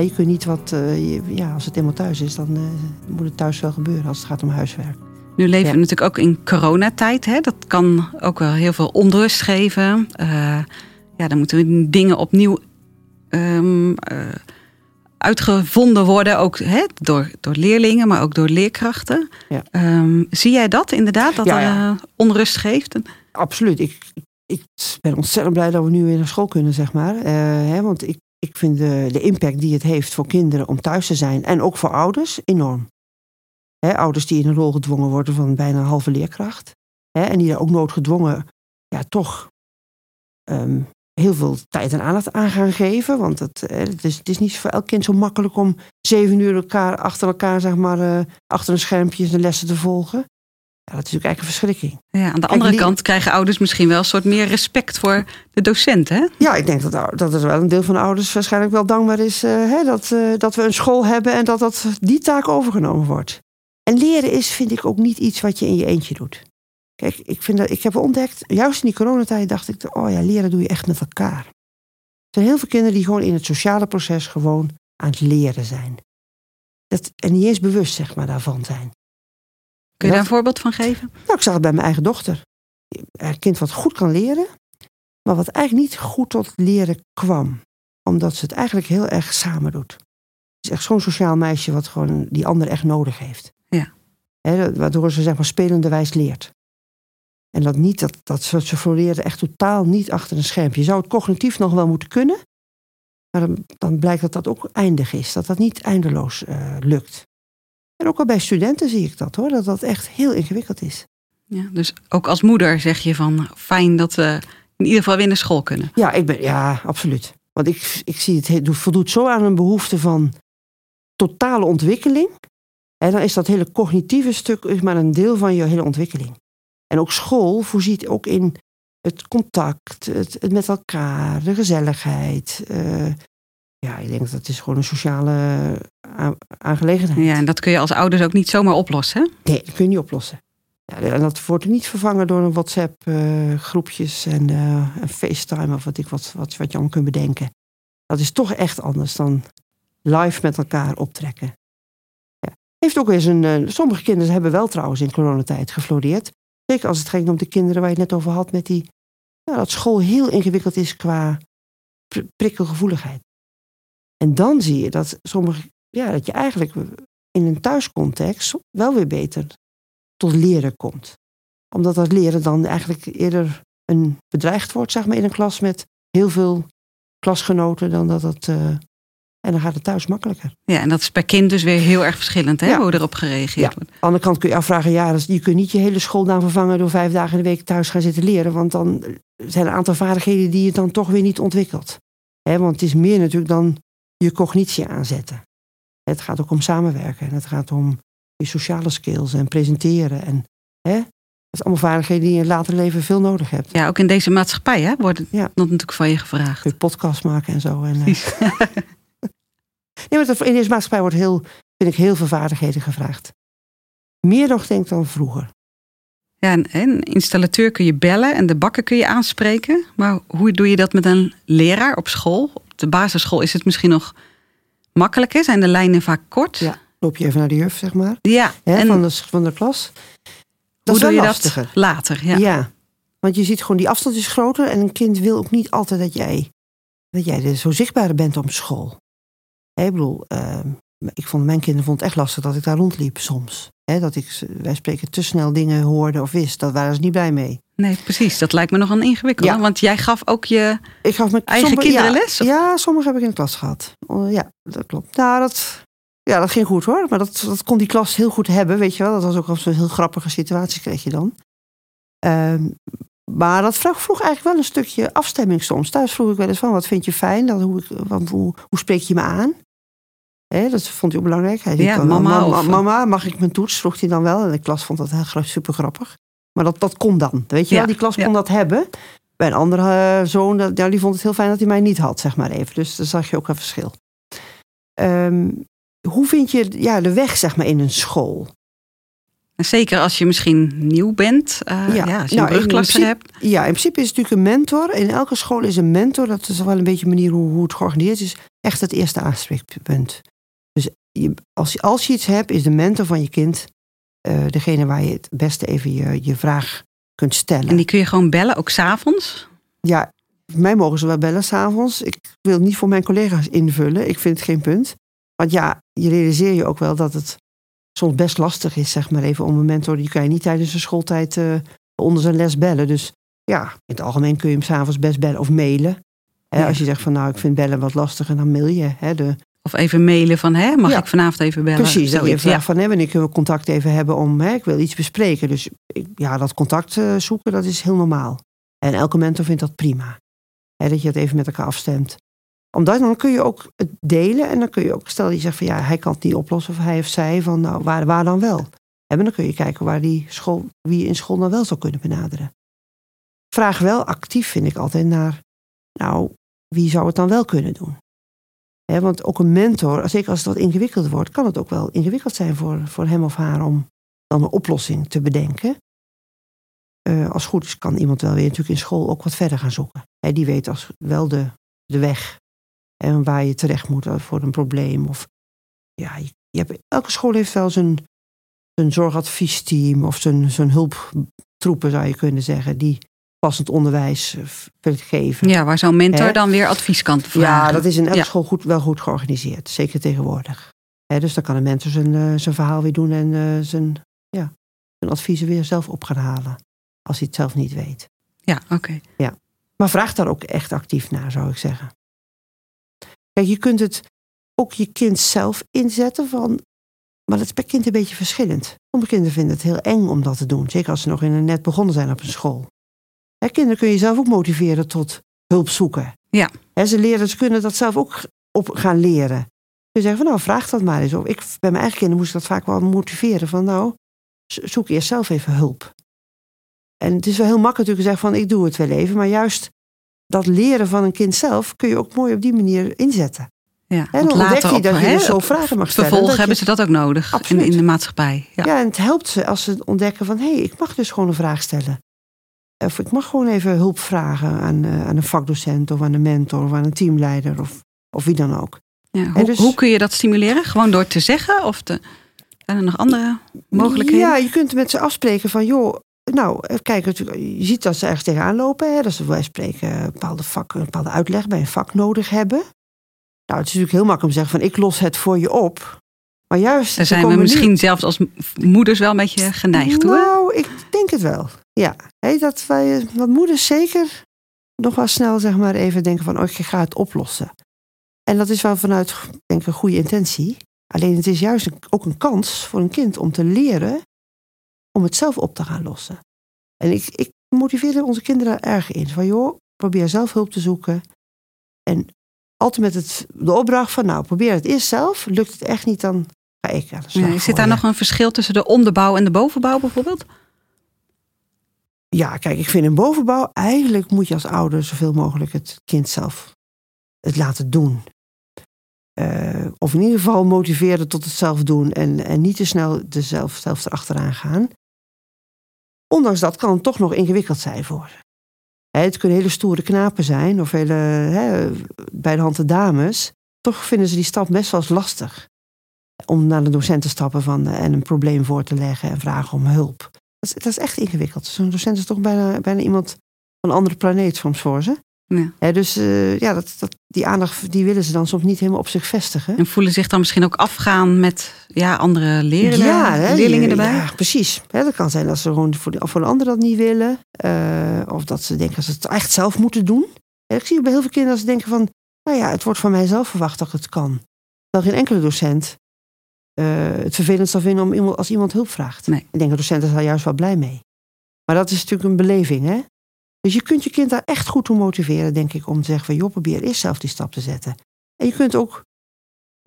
Je kunt niet wat, uh, ja, als het helemaal thuis is, dan uh, moet het thuis wel gebeuren als het gaat om huiswerk. Nu leven ja. we natuurlijk ook in coronatijd. Hè? Dat kan ook wel heel veel onrust geven. Uh, ja, dan moeten dingen opnieuw um, uitgevonden worden, ook hè, door, door leerlingen, maar ook door leerkrachten. Ja. Um, zie jij dat inderdaad, dat ja, ja. er onrust geeft? Absoluut. Ik, ik ben ontzettend blij dat we nu weer naar school kunnen, zeg maar. Uh, hè, want ik, ik vind de, de impact die het heeft voor kinderen om thuis te zijn en ook voor ouders enorm. Ouders die in een rol gedwongen worden van bijna een halve leerkracht. En die daar ook noodgedwongen ja, toch um, heel veel tijd en aandacht aan gaan geven. Want het, het, is, het is niet voor elk kind zo makkelijk om zeven uur elkaar, achter elkaar, zeg maar, uh, achter een schermpje de lessen te volgen. Ja, dat is natuurlijk eigenlijk een verschrikking. Ja, aan de andere Kijk, kant krijgen ouders misschien wel een soort meer respect voor de docent, hè? Ja, ik denk dat, dat er wel een deel van de ouders waarschijnlijk wel dankbaar is uh, hè, dat, uh, dat we een school hebben en dat, dat die taak overgenomen wordt. En leren is, vind ik, ook niet iets wat je in je eentje doet. Kijk, ik, vind dat, ik heb ontdekt, juist in die coronatijd dacht ik, oh ja, leren doe je echt met elkaar. Er zijn heel veel kinderen die gewoon in het sociale proces gewoon aan het leren zijn. Dat, en niet eens bewust, zeg maar, daarvan zijn. Kun je daar een voorbeeld van geven? Nou, ik zag het bij mijn eigen dochter. Een kind wat goed kan leren, maar wat eigenlijk niet goed tot leren kwam. Omdat ze het eigenlijk heel erg samen doet. Het is echt zo'n sociaal meisje wat gewoon die ander echt nodig heeft. Ja. He, waardoor ze zeg maar spelenderwijs leert. En dat niet, dat, dat ze, ze floreerde echt totaal niet achter een schermpje. Je zou het cognitief nog wel moeten kunnen. Maar dan, dan blijkt dat dat ook eindig is. Dat dat niet eindeloos uh, lukt. En ook al bij studenten zie ik dat hoor. Dat dat echt heel ingewikkeld is. Ja, dus ook als moeder zeg je van fijn dat we in ieder geval weer naar school kunnen. Ja, ik ben, ja absoluut. Want ik, ik zie het, het voldoet zo aan een behoefte van totale ontwikkeling. En dan is dat hele cognitieve stuk is maar een deel van je hele ontwikkeling. En ook school voorziet ook in het contact, het, het met elkaar, de gezelligheid. Uh, ja, ik denk dat is gewoon een sociale aangelegenheid. Ja, en dat kun je als ouders ook niet zomaar oplossen, hè? Nee, dat kun je niet oplossen. Ja, en dat wordt niet vervangen door een WhatsApp-groepjes uh, en, uh, en FaceTime of wat, ik, wat, wat, wat je allemaal kunt bedenken. Dat is toch echt anders dan live met elkaar optrekken. Ja. Heeft ook eens een. sommige kinderen hebben wel trouwens in coronatijd gefloreerd. Zeker als het ging om de kinderen waar je het net over had, met die, ja, dat school heel ingewikkeld is qua prikkelgevoeligheid. En dan zie je dat sommige, ja, dat je eigenlijk in een thuiscontext wel weer beter tot leren komt. Omdat dat leren dan eigenlijk eerder een bedreigd wordt, zeg maar, in een klas met heel veel klasgenoten, dan dat het. Uh, en dan gaat het thuis makkelijker. Ja, en dat is per kind dus weer heel erg verschillend, hè, ja. hoe erop gereageerd ja. wordt. Aan de andere kant kun je afvragen, ja, dus je kunt niet je hele schoolnaam vervangen door vijf dagen in de week thuis gaan zitten leren, want dan zijn er een aantal vaardigheden die je dan toch weer niet ontwikkelt. He, want het is meer natuurlijk dan je cognitie aanzetten. Het gaat ook om samenwerken en het gaat om je sociale skills en presenteren. En, hè, dat is allemaal vaardigheden die je in het later leven veel nodig hebt. Ja, ook in deze maatschappij hè, wordt ja. natuurlijk van je gevraagd. Kun je podcast maken en zo. En, uh... nee, maar in deze maatschappij wordt heel, vind ik heel veel vaardigheden gevraagd. Meer nog denk ik dan vroeger. Ja, en, en installateur kun je bellen en de bakker kun je aanspreken. Maar hoe doe je dat met een leraar op school? De basisschool is het misschien nog makkelijker. Zijn de lijnen vaak kort? Ja, loop je even naar de juf, zeg maar. Ja, Hè, en van, de, van de klas. Dat hoe is doe je lastiger. dat later? Ja. Ja. Want je ziet gewoon, die afstand is groter. En een kind wil ook niet altijd dat jij, dat jij zo zichtbare bent op school. Ik bedoel, ehm, ik vond, mijn kinderen vonden het echt lastig dat ik daar rondliep soms. Dat ik, wij spreken, te snel dingen hoorde of wist. Daar waren ze niet blij mee. Nee, precies. Dat lijkt me nog een ingewikkeld. Ja. Want jij gaf ook je Ik gaf mijn eigen sommige- kinderen ja, les? Ja, sommige heb ik in de klas gehad. Oh, ja, dat klopt. Nou, dat, ja, dat ging goed hoor. Maar dat, dat kon die klas heel goed hebben, weet je wel. Dat was ook wel een heel grappige situatie kreeg je dan. Ehm, maar dat vroeg, vroeg eigenlijk wel een stukje afstemming soms. Thuis vroeg ik wel eens van, wat vind je fijn? Dat, hoe, hoe, hoe spreek je me aan? Dat vond hij ook belangrijk. Hij Ja, dan mama "Mama, of- mama, mag ik mijn toets? Vroeg hij dan wel. En de klas vond dat heel super grappig. Maar dat, dat kon dan. Weet je Ja, wel, die klas ja. kon dat hebben. Bij een andere eh, zoon, dat- ja, die vond het heel fijn dat hij mij niet had, zeg maar even. Dus daar zag je ook een verschil. Ehm, hoe vind je ja, de weg, zeg maar, in een school? Zeker als je misschien nieuw bent. eh, Ja. ja. als je Nou, een in brugklasser principe- hebt. Ja, in principe is het natuurlijk een mentor. In elke school is een mentor, dat is wel een beetje een manier hoe, hoe het georganiseerd is, echt het eerste aanspreekpunt. Dus je, als, als je iets hebt, is de mentor van je kind eh, degene waar je het beste even je, je vraag kunt stellen. En die kun je gewoon bellen, ook s'avonds. Ja, mij mogen ze wel bellen s'avonds. Ik wil niet voor mijn collega's invullen. Ik vind het geen punt. Want ja, je realiseer je ook wel dat het soms best lastig is, zeg maar even, om een mentor. Die kan je niet tijdens de schooltijd eh, onder zijn les bellen. Dus ja, in het algemeen kun je hem s'avonds best bellen of mailen. Hè, Ja. Als je zegt van nou, ik vind bellen wat lastiger, dan mail je. Hè, de, Of even mailen van, hè, mag Ja. ik vanavond even bellen? precies, dat je vraagt van hè, wanneer kunnen we contact even hebben om, hè, ik wil iets bespreken. Dus ja, dat contact eh, zoeken, dat is heel normaal. En elke mentor vindt dat prima. Hè, dat je het even met elkaar afstemt. Omdat dan kun je ook het delen en dan kun je ook, stel dat je zegt van ja, hij kan het niet oplossen of hij of zij, van nou, waar, waar dan wel? En dan kun je kijken waar die school, wie je in school dan wel zou kunnen benaderen. Vraag wel actief, vind ik altijd, naar, nou, wie zou het dan wel kunnen doen? Want ook een mentor, zeker als het wat ingewikkelder wordt, kan het ook wel ingewikkeld zijn voor, voor hem of haar om dan een oplossing te bedenken. Eh, als goed is, kan iemand wel weer natuurlijk in school ook wat verder gaan zoeken. Hè, die weet als wel de, de weg en waar je terecht moet voor een probleem. Of, ja, je, je hebt, elke school heeft wel zijn, zijn zorgadviesteam of zijn, zijn hulptroepen, zou je kunnen zeggen, die passend onderwijs eh, geven. Ja, waar zo'n mentor dan weer advies kan vragen. Ja, dat is in elke Ja. school goed, wel goed georganiseerd. Zeker tegenwoordig. Dus dan kan een mentor zijn, eh, zijn verhaal weer doen en eh, zijn, ja, zijn adviezen weer zelf op gaan halen. Als hij het zelf niet weet. Ja, oké. Maar vraag daar ook echt actief naar, zou ik zeggen. Kijk, je kunt het ook je kind zelf inzetten van. Maar dat is per kind een beetje verschillend. Sommige kinderen vinden het heel eng om dat te doen. Zeker als ze nog in een net begonnen zijn op een school. Hè, kinderen kun je zelf ook motiveren tot hulp zoeken. Ja. Hè, ze, leren, ze kunnen dat zelf ook op gaan leren. Je zeggen van nou, vraag dat maar eens op. Ik, bij mijn eigen kinderen moest ik dat vaak wel motiveren. Van nou, zo- zoek eerst zelf even hulp. En het is wel heel makkelijk natuurlijk te zeggen van ik doe het wel even. Maar juist dat leren van een kind zelf kun je ook mooi op die manier inzetten. Ja, En dan op, dat je dus zo vragen mag stellen. Vervolg dat je- hebben ze dat ook nodig in, in de maatschappij. Ja. Ja, en het helpt ze als ze ontdekken van... hé, hey, ik mag dus gewoon een vraag stellen. Of ik mag gewoon even hulp vragen aan, eh, aan een vakdocent... of aan een mentor of aan een teamleider of, of wie dan ook. Ja, hoe, dus- hoe kun je dat stimuleren? Gewoon door te zeggen? Of te, zijn er nog andere mogelijkheden? Ja, je kunt met ze afspreken van... joh, nou, kijken, natuurlijk, je ziet dat ze ergens tegenaan lopen. Hè, dat ze bij spreken een bepaalde, vak, een bepaalde uitleg bij een vak nodig hebben. Nou, het is natuurlijk heel makkelijk om te zeggen van... ik los het voor je op. Maar juist... Daar zijn we misschien zelfs als moeders wel een beetje geneigd hoor. Nou, ik denk het wel. Ja, Hé, dat wij, wat moeders zeker nog wel snel zeg maar even denken van, oh, ik ga het oplossen. En dat is wel vanuit, denk ik, een goede intentie. Alleen het is juist ook een kans voor een kind om te leren om het zelf op te gaan lossen. En ik, ik motiveer onze kinderen erg in. Van joh, probeer zelf hulp te zoeken. En altijd met het, de opdracht van, nou, probeer het eerst zelf. Lukt het echt niet, dan ga ik aan de slag. Ja, zit daar nog een verschil tussen de onderbouw en de bovenbouw bijvoorbeeld? Ja, kijk, ik vind een bovenbouw, eigenlijk moet je als ouder zoveel mogelijk het kind zelf het laten doen. Eh, of in ieder geval motiveren tot het zelf doen en, en niet te snel er zelf, zelf erachteraan gaan. ondanks dat kan het toch nog ingewikkeld zijn voor ze. Het kunnen hele stoere knapen zijn of hele hè, bij de hand dames. Toch vinden ze die stap best wel eens lastig. Om naar de docent te stappen van, eh, en een probleem voor te leggen en vragen om hulp. Dat is, dat is echt ingewikkeld. Zo'n docent is toch bijna, bijna iemand van een andere planeet soms voor ze. Ja. Dus eh, ja, dat, dat, die aandacht die willen ze dan soms niet helemaal op zich vestigen. En voelen zich dan misschien ook afgaan met ja, andere leerlingen, Ja, leerlingen erbij. Ja, precies. Dat kan zijn dat ze gewoon voor de, voor de ander dat niet willen. eh, of dat ze denken dat ze het echt zelf moeten doen. Ik zie bij heel veel kinderen dat ze denken van... nou ja, het wordt van mij zelf verwacht dat ik het kan. Terwijl geen enkele docent eh, het vervelend zal vinden om iemand, als iemand hulp vraagt. Nee. Ik denk dat docenten daar juist wel blij mee. Maar dat is natuurlijk een beleving, hè? Dus je kunt je kind daar echt goed toe motiveren, denk ik, om te zeggen van joh, probeer eerst zelf die stap te zetten. En je kunt ook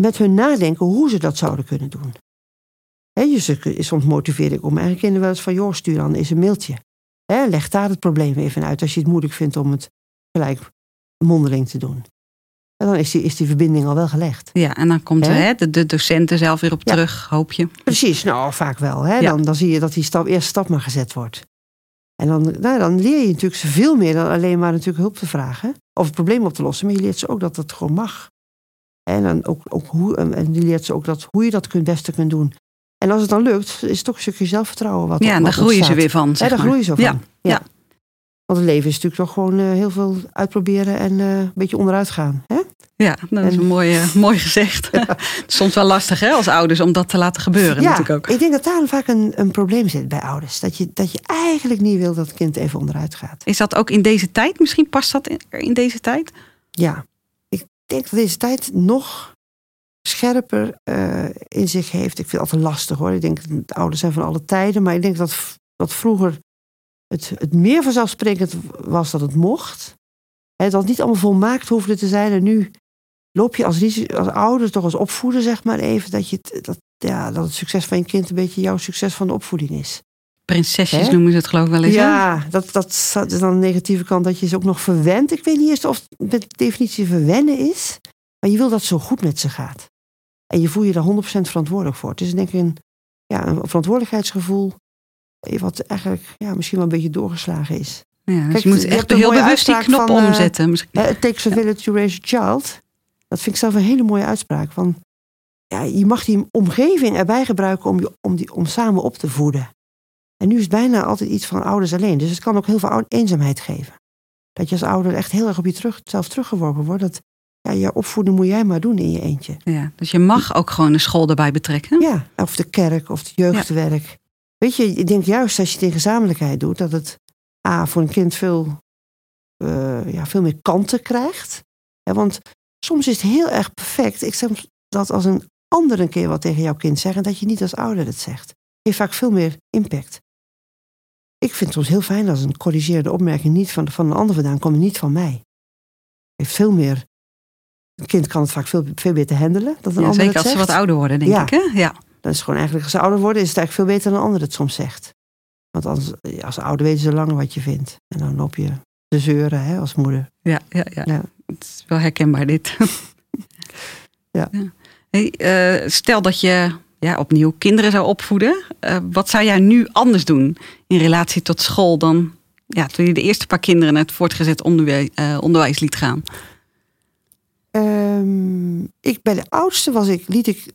met hun nadenken hoe ze dat zouden kunnen doen. Ze- soms motiveer ik om mijn eigen kinderen wel eens van joh, stuur dan eens een mailtje. Leg daar het probleem even uit als je het moeilijk vindt om het gelijk mondeling te doen. En dan is die, is die verbinding al wel gelegd. Ja, en dan komt Hè? de, de docenten zelf weer op Ja. terug, hoop je. Precies, nou vaak wel. Hè? Ja. Dan, dan zie je dat die stap, eerste stap maar gezet wordt. En dan, nou, dan leer je natuurlijk ze veel meer dan alleen maar natuurlijk hulp te vragen. Of het probleem op te lossen. Maar je leert ze ook dat dat gewoon mag. En, dan ook, ook hoe, en je leert ze ook dat, hoe je dat kunt, beste kunt doen. En als het dan lukt, is het toch een stukje zelfvertrouwen. Wat Ja, en daar groeien ze weer van. Ja, daar maar. groeien ze van. Ja. Ja. Want het leven is natuurlijk toch gewoon eh, heel veel uitproberen en eh, een beetje onderuit gaan. Hè? Ja, dat is En- een mooi, eh, mooi gezegd. Soms wel lastig hè, als ouders om dat te laten gebeuren ja, natuurlijk ook. ik denk dat daar vaak een, een probleem zit bij ouders. Dat je, dat je eigenlijk niet wil dat het kind even onderuit gaat. Is dat ook in deze tijd? Misschien past dat in, in deze tijd? Ja, ik denk dat deze tijd nog scherper eh, in zich heeft. Ik vind het altijd lastig hoor. Ik denk dat ouders zijn van alle tijden. Maar ik denk dat, dat vroeger het, het meer vanzelfsprekend was dat het mocht. Hè, dat het niet allemaal volmaakt hoefde te zijn. En nu loop je als, als ouder, toch als opvoeder zeg maar even... Dat, je het, dat, ja, dat het succes van je kind een beetje jouw succes van de opvoeding is. Prinsesjes noemen ze het geloof ik wel eens. Ja, dat, dat is dan een negatieve kant dat je ze ook nog verwendt. Ik weet niet eens of het met definitie verwennen is. Maar je wil dat het zo goed met ze gaat. En je voel je daar 100% verantwoordelijk voor. Het is denk ik een, ja, een verantwoordelijkheidsgevoel. Wat eigenlijk ja, misschien wel een beetje doorgeslagen is. Ja, dus Kijk, je moet je echt heel bewust die knop van, eh, omzetten. Misschien. Hè, It takes a village to raise a child. Dat vind ik zelf een hele mooie uitspraak. Van, ja, je mag die omgeving erbij gebruiken om, je, om, die, om samen op te voeden. En nu is het bijna altijd iets van ouders alleen. Dus het kan ook heel veel eenzaamheid geven. Dat je als ouder echt heel erg op je terug, zelf teruggeworpen wordt. Dat ja, je opvoeden moet jij maar doen in je eentje. Ja, dus je mag ook gewoon de school erbij betrekken. Ja, of de kerk of het jeugdwerk. Weet je, ik denk juist als je het in gezamenlijkheid doet, dat het A, voor een kind veel, eh, ja, veel meer kanten krijgt. Ja, want soms is het heel erg perfect. Ik zeg dat als een ander een keer wat tegen jouw kind zegt en dat je niet als ouder het zegt. Heeft vaak veel meer impact. Ik vind het soms heel fijn als een corrigeerde opmerking niet van, van een ander vandaan komt, niet van mij. Heeft veel meer. Een kind kan het vaak veel, veel beter handelen. Dat een Ja, ander zeker als ze zegt. wat ouder worden, denk Ja. ik. Hè? Ja. Dat is gewoon eigenlijk, als ze ouder worden, is het eigenlijk veel beter dan een ander het soms zegt. Want als, als ouder weten ze langer wat je vindt. En dan loop je te zeuren hè, als moeder. Ja, ja, ja. Ja. Het is wel herkenbaar dit. Ja. Hey, eh, stel dat je ja, opnieuw kinderen zou opvoeden. eh, wat zou jij nu anders doen in relatie tot school dan ja, toen je de eerste paar kinderen naar het voortgezet onderwijs, eh, onderwijs liet gaan? Ehm, ik, bij de oudste was ik, liet ik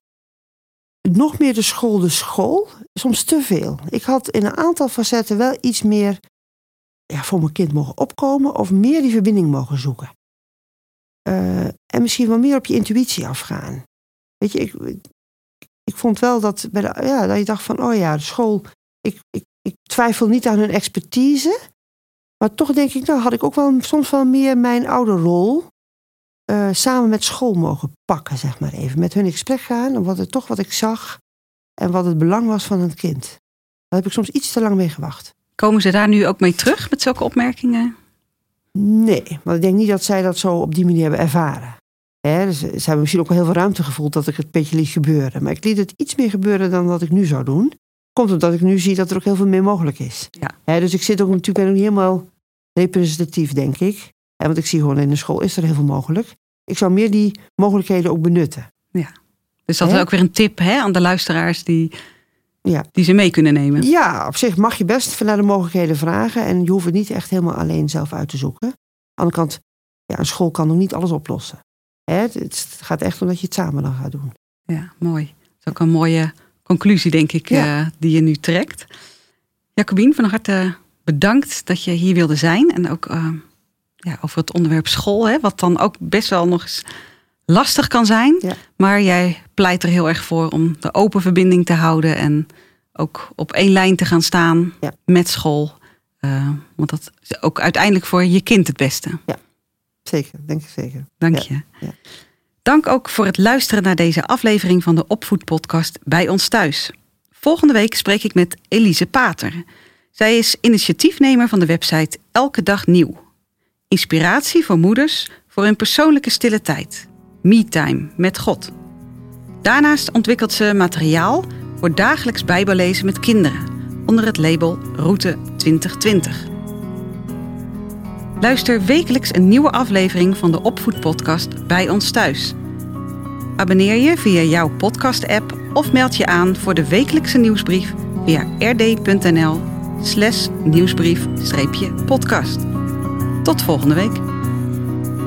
nog meer de school de school. Soms te veel. Ik had in een aantal facetten wel iets meer ja, voor mijn kind mogen opkomen. Of meer die verbinding mogen zoeken. Eh, en misschien wel meer op je intuïtie afgaan. Weet je, ik, ik vond wel dat, bij de, ja, dat je dacht van, oh ja, de school. Ik, ik, ik twijfel niet aan hun expertise. Maar toch denk ik, nou had ik ook wel soms wel meer mijn oude rol eh, samen met school mogen pakken, zeg maar even. Met hun in gesprek gaan en wat het toch wat ik zag en wat het belang was van het kind. Daar heb ik soms iets te lang mee gewacht. Komen ze daar nu ook mee terug met zulke opmerkingen? Nee, want ik denk niet dat zij dat zo op die manier hebben ervaren. Hè, dus ze hebben misschien ook wel heel veel ruimte gevoeld dat ik het een beetje liet gebeuren. Maar ik liet het iets meer gebeuren dan wat ik nu zou doen. Komt omdat ik nu zie dat er ook heel veel meer mogelijk is. Ja. Hè, dus ik zit ook natuurlijk ben ook niet helemaal representatief, denk ik. Want ik zie gewoon in de school is er heel veel mogelijk. Ik zou meer die mogelijkheden ook benutten. Dus dat is ook weer een tip hè, aan de luisteraars die Ja. die ze mee kunnen nemen. Ja, op zich mag je best naar de mogelijkheden vragen. En je hoeft het niet echt helemaal alleen zelf uit te zoeken. Aan de andere kant, ja, een school kan nog niet alles oplossen. Hè, het, gaat echt om dat je het samen dan gaat doen. Ja, mooi. Dat is ook een mooie conclusie, denk ik, Ja. eh, die je nu trekt. Jacobien, van harte bedankt dat je hier wilde zijn. En ook eh, ja, over het onderwerp school, hè, wat dan ook best wel nog eens lastig kan zijn. Ja. Maar jij pleit er heel erg voor om de open verbinding te houden en ook op één lijn te gaan staan Ja. met school. Eh, want dat is ook uiteindelijk voor je kind het beste. Zeker, denk ik zeker. Dank Ja, je. ja. Dank ook voor het luisteren naar deze aflevering van de Opvoedpodcast bij ons thuis. Volgende week spreek ik met Elise Pater. Zij is initiatiefnemer van de website Elke Dag Nieuw. Inspiratie voor moeders voor hun persoonlijke stille tijd. Me-time met God. Daarnaast ontwikkelt ze materiaal voor dagelijks bijbellezen met kinderen onder het label Route 2020. Luister wekelijks een nieuwe aflevering van de Opvoedpodcast bij ons thuis. Abonneer je via jouw podcast-app of meld je aan voor de wekelijkse nieuwsbrief via rd.nl slash nieuwsbrief-podcast. Tot volgende week.